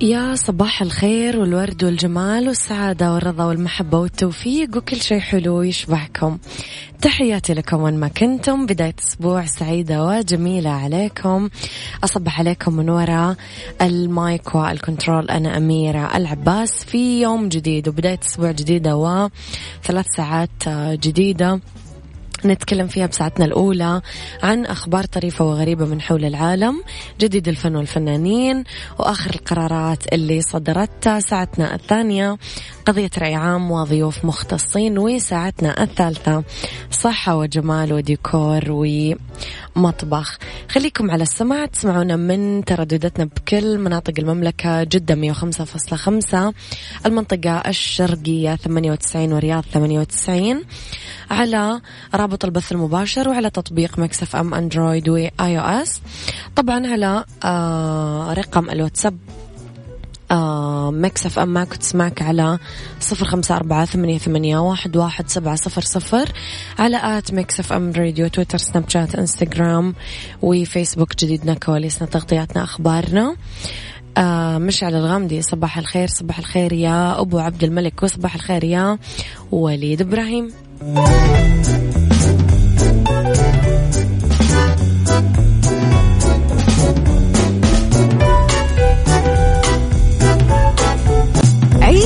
يا صباح الخير والورد والجمال والسعادة والرضا والمحبة والتوفيق وكل شيء حلو يشبهكم. تحياتي لكم وين ما كنتم. بداية أسبوع سعيدة وجميلة عليكم. أصبح عليكم من وراء المايك والكنترول. أنا أميرة العباس في يوم جديد وبداية أسبوع جديدة وثلاث ساعات جديدة. نتكلم فيها بساعتنا الأولى عن أخبار طريفة وغريبة من حول العالم جديد الفن والفنانين وآخر القرارات اللي صدرت ساعتنا الثانية قضية رأي عام وضيوف مختصين وساعتنا الثالثة صحة وجمال وديكور ومطبخ. خليكم على السماع تسمعونا من تردداتنا بكل مناطق المملكة جدة 105.5 المنطقة الشرقية 98 ورياض 98 على البث المباشر وعلى تطبيق Mix FM Android و iOS. طبعا على آه رقم الواتساب آه Mix FM معك تسمعك على صفر خمسة أربعة ثمانية, ثمانية واحد, واحد سبعة صفر صفر على at Mix FM Radio تويتر سناب شات إنستغرام وفيسبوك جديدنا كواليسنا تغطياتنا أخبارنا. آه مشعل الغامدي صباح الخير صباح الخير يا أبو عبد الملك وصباح الخير يا وليد إبراهيم.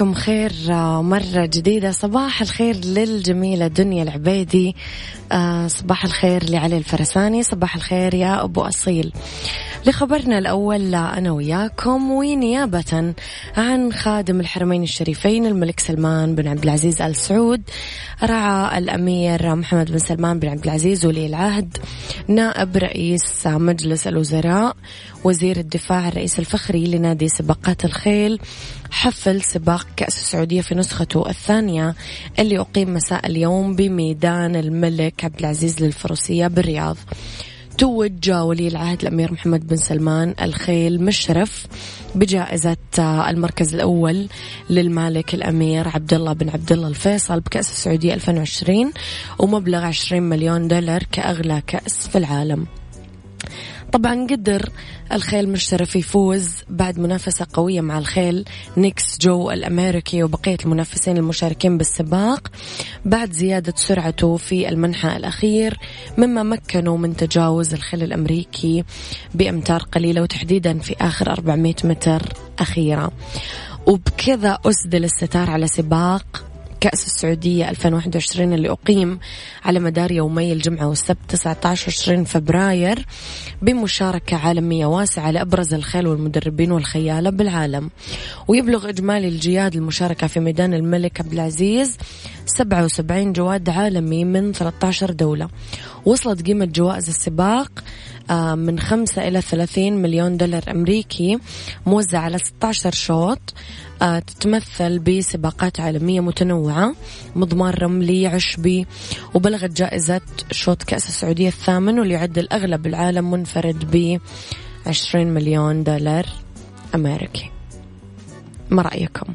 صباحكم خير آه، مرة جديدة. صباح الخير للجميلة دنيا العبيدي. آه، صباح الخير لعلي الفرساني. صباح الخير يا أبو أصيل. لخبرنا الأول أنا وياكم ونيابة عن خادم الحرمين الشريفين الملك سلمان بن عبد العزيز آل سعود رعى الأمير محمد بن سلمان بن عبد العزيز ولي العهد نائب رئيس مجلس الوزراء وزير الدفاع الرئيس الفخري لنادي سباقات الخيل حفل سباق كأس السعودية في نسخته الثانية اللي أقيم مساء اليوم بميدان الملك عبد العزيز للفروسية بالرياض. توج ولي العهد الأمير محمد بن سلمان الخيل مشرف بجائزة المركز الأول للمالك الأمير عبد الله بن عبد الله الفيصل بكأس السعودية 2020 ومبلغ 20 مليون دولار كأغلى كأس في العالم. طبعا قدر الخيل مشرف يفوز بعد منافسة قوية مع الخيل Knicks Go الأمريكي وبقية المنافسين المشاركين بالسباق بعد زيادة سرعته في المنحنى الأخير مما مكنه من تجاوز الخيل الأمريكي بأمتار قليلة وتحديدا في آخر 400 متر أخيرة وبكذا أسدل الستار على سباق كأس السعودية 2021 اللي أقيم على مدار يومي الجمعة والسبت 19 20 فبراير بمشاركة عالمية واسعة لأبرز الخيل والمدربين والخيالة بالعالم. ويبلغ إجمالي الجياد المشاركة في ميدان الملك عبد العزيز 77 جواد عالمي من 13 دولة وصلت قيمة جوائز السباق آه، من 5 إلى 30 مليون دولار أمريكي موزع على 16 شوط آه، تتمثل بسباقات عالمية متنوعة مضمار رملي عشبي وبلغت جائزة شوط كأس السعودية الثامن واللي يعد الأغلب العالم منفرد ب 20 مليون دولار أمريكي ما رأيكم؟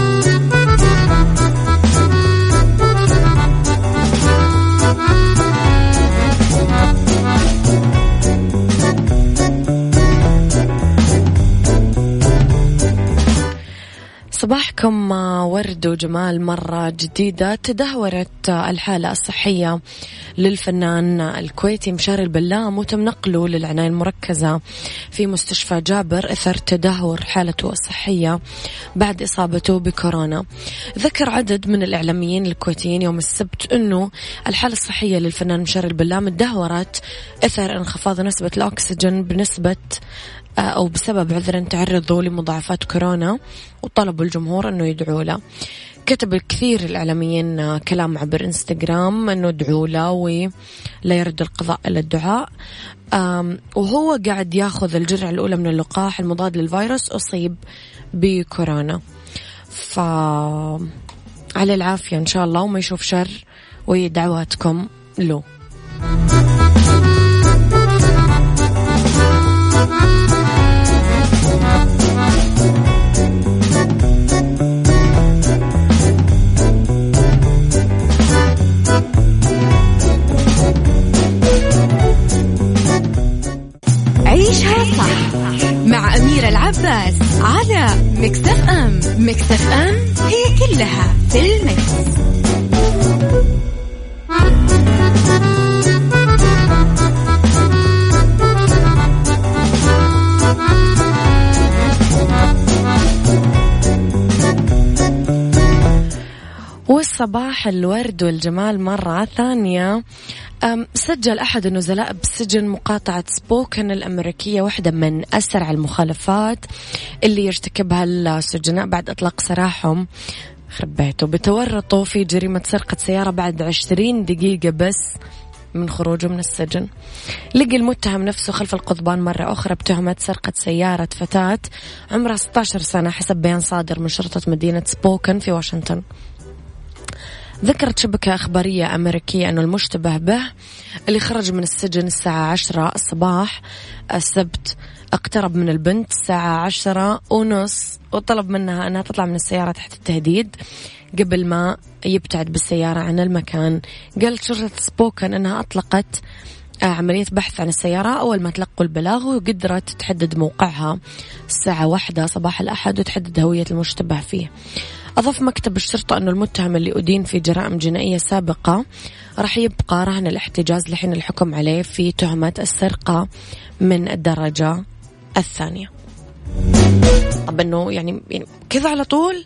صباحكم ورد وجمال مرة جديدة تدهورت الحالة الصحية للفنان الكويتي مشار البلام وتم نقله للعناية المركزة في مستشفى جابر أثر تدهور حالته الصحية بعد إصابته بكورونا. ذكر عدد من الإعلاميين الكويتيين يوم السبت أنه الحالة الصحية للفنان مشار البلام تدهورت أثر انخفاض نسبة الأكسجين بنسبة آه، أو بسبب عذر تعرضوا لمضاعفات كورونا وطلبوا الجمهور أنه يدعوا له. كتب الكثير الإعلاميين كلام عبر إنستغرام أنه ادعوا له ولا يرد القضاء إلى الدعاء. وهو قاعد ياخذ الجرعة الأولى من اللقاح المضاد للفيروس أصيب بكورونا. ف على العافية إن شاء الله وما يشوف شر ودعواتكم له. العباس على مكتف أم مكتف أم هي كلها في المكس. والصباح الورد والجمال مرة ثانية سجل أحد النزلاء بسجن مقاطعة سبوكن الأمريكية واحدة من أسرع المخالفات اللي يرتكبها السجناء بعد إطلاق سراحهم. خرب بيته بتورطوا في جريمة سرقة سيارة بعد عشرين دقيقة بس من خروجه من السجن. لقي المتهم نفسه خلف القضبان مرة أخرى بتهمة سرقة سيارة فتاة عمرها 16 سنة حسب بيان صادر من شرطة مدينة سبوكن في واشنطن. ذكرت شبكة أخبارية أمريكية أنه المشتبه به اللي خرج من السجن الساعة عشرة الصباح السبت اقترب من البنت الساعة عشرة ونص وطلب منها أنها تطلع من السيارة تحت التهديد قبل ما يبتعد بالسيارة عن المكان. قالت شرطة سبوكن أنها أطلقت عملية بحث عن السيارة أول ما تلقوا البلاغ وقدرت تحدد موقعها الساعة واحدة صباح الأحد وتحدد هوية المشتبه فيه. أضاف مكتب الشرطة أنه المتهم اللي أدين في جرائم جنائية سابقة راح يبقى رهن الاحتجاز لحين الحكم عليه في تهمة السرقة من الدرجة الثانية. طب أنه يعني, يعني كذا على طول؟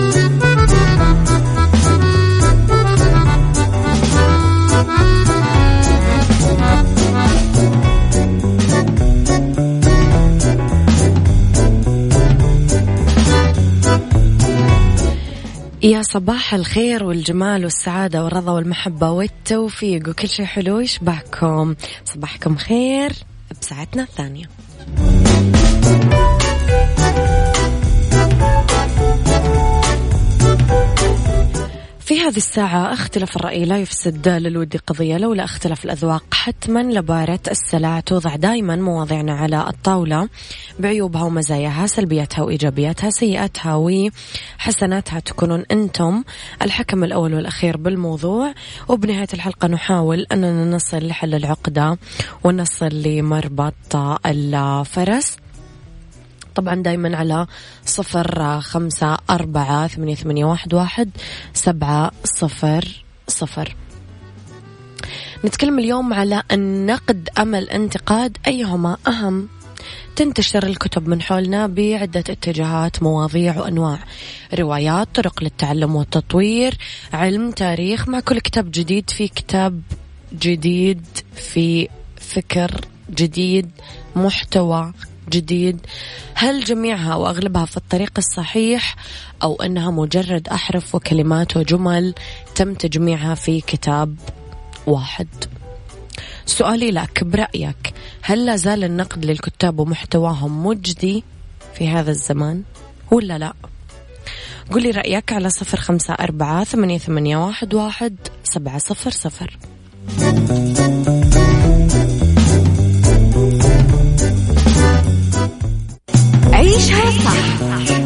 يا صباح الخير والجمال والسعادة والرضا والمحبة والتوفيق وكل شيء حلو يشبهكم صباحكم خير بساعتنا الثانية. في هذه الساعة اختلاف الرأي لا يفسد للود قضية لولا اختلاف الأذواق حتما لبارة السلع توضع دائما مواضيعنا على الطاولة بعيوبها ومزاياها سلبياتها وإيجابياتها سيئاتها وحسناتها تكونون أنتم الحكم الأول والأخير بالموضوع. وبنهاية الحلقة نحاول أننا نصل لحل العقدة ونصل لمربط الفرس. طبعا دايما على صفر خمسة أربعة ثمانية, ثمانية واحد, واحد سبعة صفر صفر. نتكلم اليوم على النقد أم الانتقاد أيهما أهم؟ تنتشر الكتب من حولنا بعدة اتجاهات مواضيع وأنواع روايات طرق للتعلم والتطوير علم تاريخ مع كل كتاب جديد في كتاب جديد في فكر جديد محتوى جديد. هل جميعها وأغلبها في الطريق الصحيح أو أنها مجرد أحرف وكلمات وجمل تم تجميعها في كتاب واحد؟ سؤالي لك برأيك هل لا زال النقد للكتاب ومحتواهم مجدي في هذا الزمان ولا لا؟ قولي رأيك على صفر خمسة أربعة ثمانية, ثمانية واحد, واحد سبعة صفر صفر.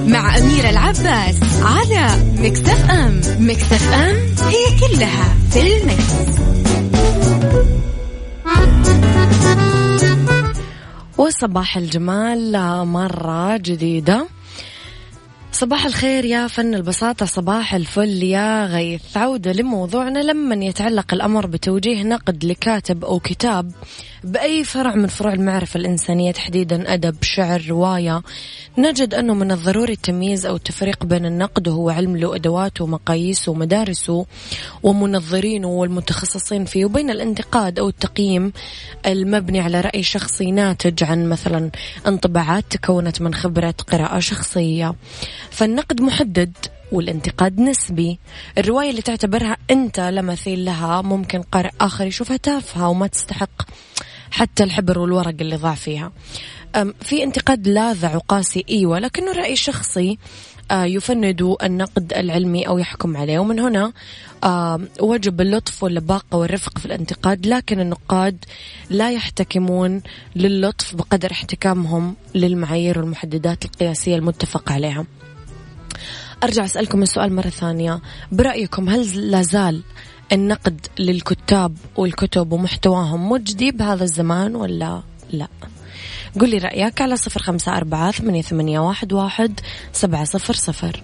مع أميرة العباس على مكتف أم. مكتف أم هي كلها في المكس. وصباح الجمال مرة جديدة. صباح الخير يا فن البساطة صباح الفل يا غيث. عودة لموضوعنا لما يتعلق الأمر بتوجيه نقد لكاتب أو كتاب بأي فرع من فروع المعرفة الإنسانية تحديدا أدب شعر رواية نجد أنه من الضروري التمييز أو التفريق بين النقد وهو علم له أدواته ومقاييسه ومدارسه ومنظرينه والمتخصصين فيه وبين الانتقاد أو التقييم المبني على رأي شخصي ناتج عن مثلا انطباعات تكونت من خبرة قراءة شخصية. فالنقد محدد والانتقاد نسبي. الرواية اللي تعتبرها أنت لمثيل لها ممكن قارئ آخر يشوفها تافهة وما تستحق حتى الحبر والورق اللي ضاع فيها في انتقاد لاذع وقاسي إيوه لكنه رأي شخصي آه، يفند النقد العلمي أو يحكم عليه ومن هنا وجب اللطف واللباقه والرفق في الانتقاد لكن النقاد لا يحتكمون للطف بقدر احتكامهم للمعايير والمحددات القياسية المتفق عليها. أرجع أسألكم السؤال مرة ثانية برأيكم هل لازال النقد للكتاب والكتب ومحتواهم مجدي بهذا الزمان ولا لا؟ قولي رأيك على صفر خمسة أربعة ثمانية واحد, واحد سبعة صفر صفر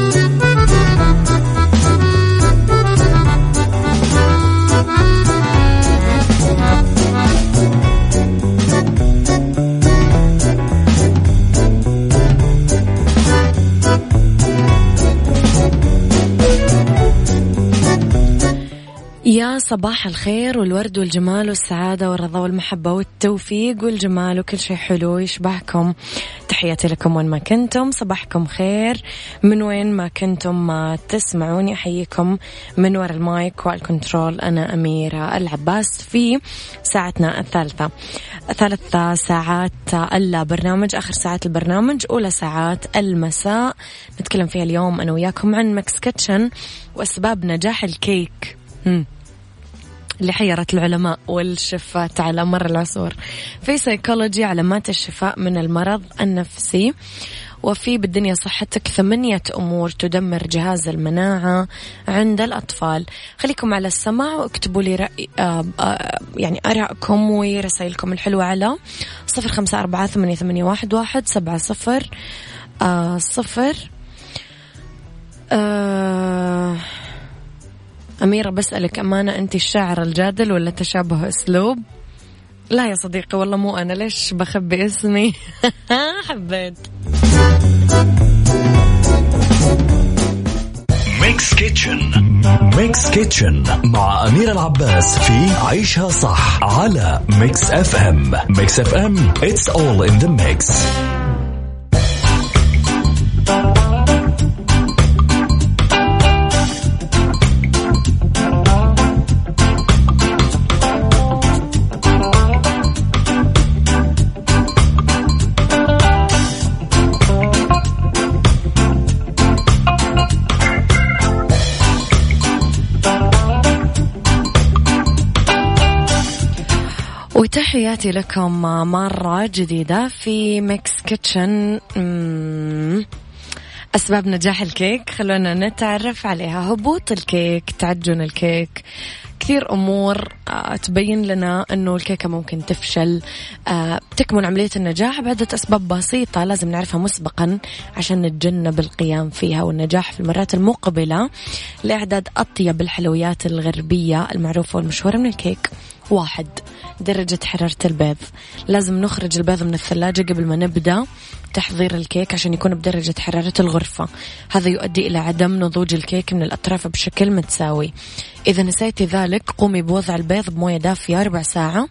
صباح الخير والورد والجمال والسعادة والرضا والمحبة والتوفيق والجمال وكل شيء حلو يشبهكم. تحياتي لكم وين ما كنتم. صباحكم خير. من وين ما كنتم ما تسمعوني أحييكم من وراء ال mic وال control أنا أميرة العباس في ساعتنا الثالثة. ثلاث ساعات البرنامج آخر ساعات البرنامج أولى ساعات المساء. نتكلم فيها اليوم أنا وياكم عن Mix Kitchen وأسباب نجاح الكيك. مم. اللي حيرت العلماء والشفات على مر العصور. في سيكولوجي علامات الشفاء من المرض النفسي وفي بالدنيا صحتك ثمانية أمور تدمر جهاز المناعة عند الأطفال. خليكم على السماع واكتبوا لي رأي آه آه يعني آرائكم ورسائلكم الحلوة على صفر خمسة أربعة ثمانية, ثمانية واحد, واحد سبعة صفر آه صفر. آه أميرة بسألك أمانة أنت الشاعر الجادل ولا تشابه أسلوب؟ لا يا صديقي والله مو أنا ليش بخبي اسمي؟ حبيت. Mix Kitchen Mix Kitchen مع أميرة العباس في عيشها صح على Mix FM Mix FM it's all in the mix. وتحياتي لكم مرة جديدة في Mix Kitchen أسباب نجاح الكيك خلونا نتعرف عليها. هبوط الكيك تعجن الكيك كثير أمور آه، تبين لنا أنه الكيكة ممكن تفشل آه، تكمن عملية النجاح بعدة أسباب بسيطة لازم نعرفها مسبقا عشان نتجنب القيام فيها والنجاح في المرات المقبلة لإعداد أطيب الحلويات الغربية المعروفة والمشهورة من الكيك. واحد. درجة حرارة البيض. لازم نخرج البيض من الثلاجة قبل ما نبدأ تحضير الكيك عشان يكون بدرجة حرارة الغرفة. هذا يؤدي إلى عدم نضوج الكيك من الأطراف بشكل متساوي. إذا نسيتي ذلك قومي بوضع البيض بموية دافية ربع ساعة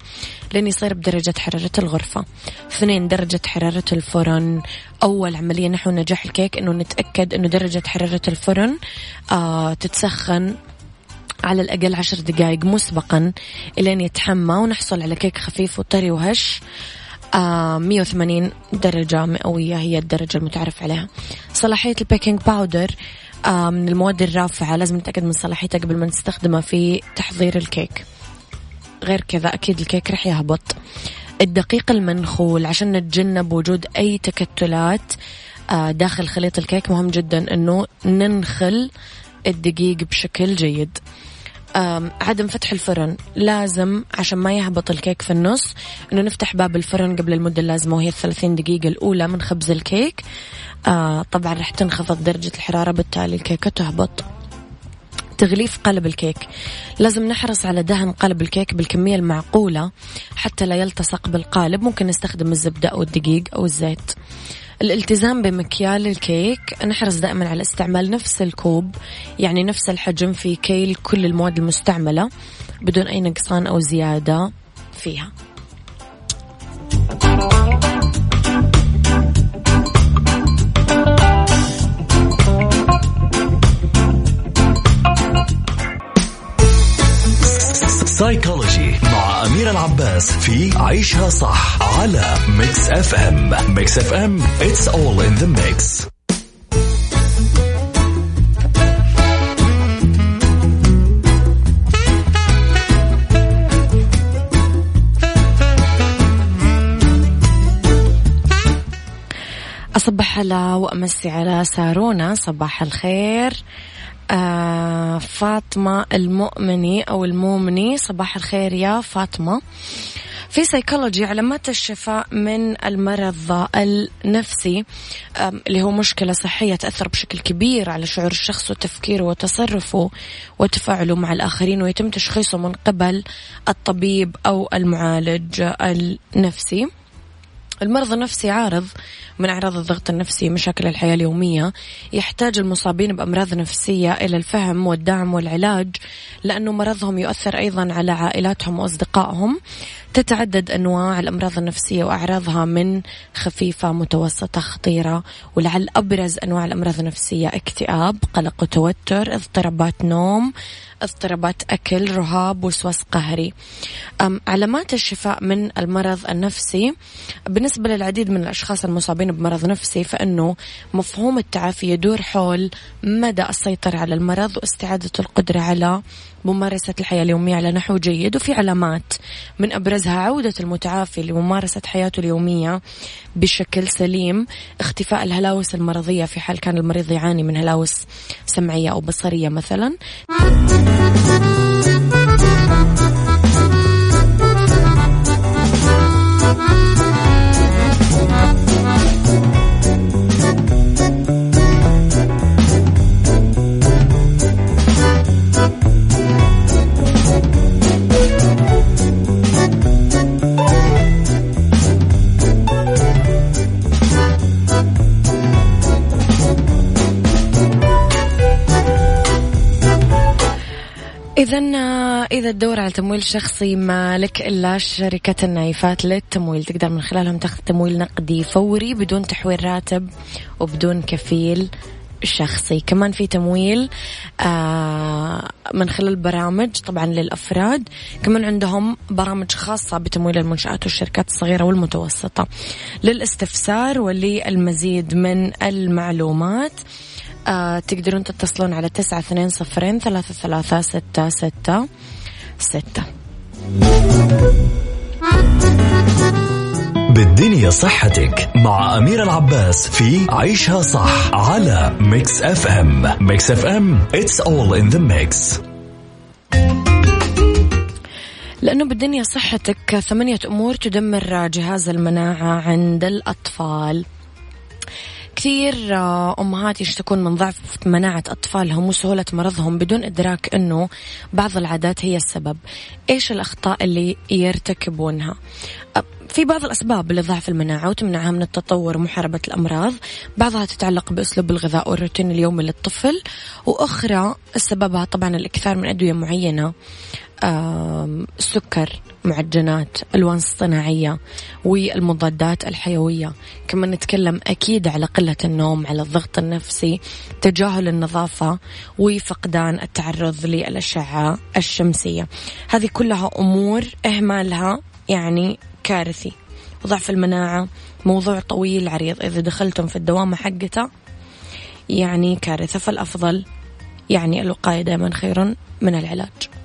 لين يصير بدرجة حرارة الغرفة. اثنين درجة حرارة الفرن. أول عملية نحو نجاح الكيك أنه نتأكد أنه درجة حرارة الفرن آه تتسخن. على الأقل عشر دقائق مسبقا إلين يتحمى ونحصل على كيك خفيف وطري وهش. آه 180 درجة مئوية هي الدرجة المتعارف عليها. صلاحية ال baking powder آه من المواد الرافعة لازم نتأكد من صلاحيتها قبل ما نستخدمها في تحضير الكيك. غير كذا أكيد الكيك رح يهبط. الدقيق المنخول عشان نتجنب وجود أي تكتلات آه داخل خليط الكيك مهم جدا أنه ننخل الدقيق بشكل جيد. عدم فتح الفرن لازم عشان ما يهبط الكيك في النص إنه نفتح باب الفرن قبل المدة اللازمة وهي الثلاثين دقيقة الأولى من خبز الكيك. آه طبعا راح تنخفض درجة الحرارة بالتالي الكيكة تهبط. تغليف قلب الكيك. لازم نحرص على دهن قلب الكيك بالكمية المعقولة حتى لا يلتصق بالقالب. ممكن نستخدم الزبدة أو الدقيق أو الزيت. الالتزام بمكيال الكيك. نحرص دائما على استعمال نفس الكوب يعني نفس الحجم في كيل كل المواد المستعملة بدون أي نقصان أو زيادة فيها. سايكولوجي مع أمير العباس في عيشها صح على Mix FM Mix FM it's all in the mix. أصبح على وأمسي على سارونا صباح الخير. فاطمة المؤمني أو المؤمني. صباح الخير يا فاطمة. في سيكولوجي علامات الشفاء من المرض النفسي اللي هو مشكلة صحية تأثر بشكل كبير على شعور الشخص وتفكيره وتصرفه وتفاعله مع الآخرين ويتم تشخيصه من قبل الطبيب أو المعالج النفسي. المرض النفسي عارض من أعراض الضغط النفسي مشاكل الحياة اليومية. يحتاج المصابين بأمراض نفسية إلى الفهم والدعم والعلاج لأنه مرضهم يؤثر أيضا على عائلاتهم وأصدقائهم. تتعدد أنواع الأمراض النفسية وأعراضها من خفيفة متوسطة خطيرة ولعل أبرز أنواع الأمراض النفسية اكتئاب قلق وتوتر اضطرابات نوم اضطرابات أكل رهاب وسواس قهري. علامات الشفاء من المرض النفسي. بالنسبة للعديد من الأشخاص المصابين بمرض نفسي فإنه مفهوم التعافي يدور حول مدى السيطرة على المرض واستعادة القدرة على ممارسة الحياة اليومية على نحو جيد وفي علامات من أبرزها عودة المتعافي لممارسة حياته اليومية بشكل سليم اختفاء الهلاوس المرضية في حال كان المريض يعاني من هلاوس سمعية أو بصرية مثلا. إذا إذا تدور على تمويل شخصي ما لك إلا شركة النايفات للتمويل تقدر من خلالهم تاخذ تمويل نقدي فوري بدون تحويل راتب وبدون كفيل شخصي. كمان في تمويل آه من خلال برامج طبعا للأفراد. كمان عندهم برامج خاصة بتمويل المنشآت والشركات الصغيرة والمتوسطة. للاستفسار وللمزيد من المعلومات آه تقدرون تتصلون على تسعة اثنين صفرين ثلاثة ثلاثة ستة ستة. ستة بالدنيا صحتك مع أمير العباس في عيشها صح على Mix FM Mix FM it's all in the mix. لأنه بالدنيا صحتك ثمانية أمور تدمر جهاز المناعة عند الأطفال. كثير آه، أمهات يشتكون من ضعف مناعة أطفالهم وسهولة مرضهم بدون إدراك أنه بعض العادات هي السبب. إيش الأخطاء اللي يرتكبونها؟ في بعض الأسباب لضعف المناعة وتمنعها من التطور ومحاربة الأمراض. بعضها تتعلق بأسلوب الغذاء والروتين اليومي للطفل. وأخرى سببها طبعا الإكثار من أدوية معينة. السكر معجنات ألوان اصطناعية والمضادات الحيوية. كما نتكلم أكيد على قلة النوم على الضغط النفسي تجاهل النظافة وفقدان التعرض للأشعة الشمسية. هذه كلها أمور إهمالها يعني كارثي. وضعف المناعة موضوع طويل عريض. إذا دخلتم في الدوامة حقته يعني كارثة. فالأفضل يعني الوقاية دائما خير من العلاج.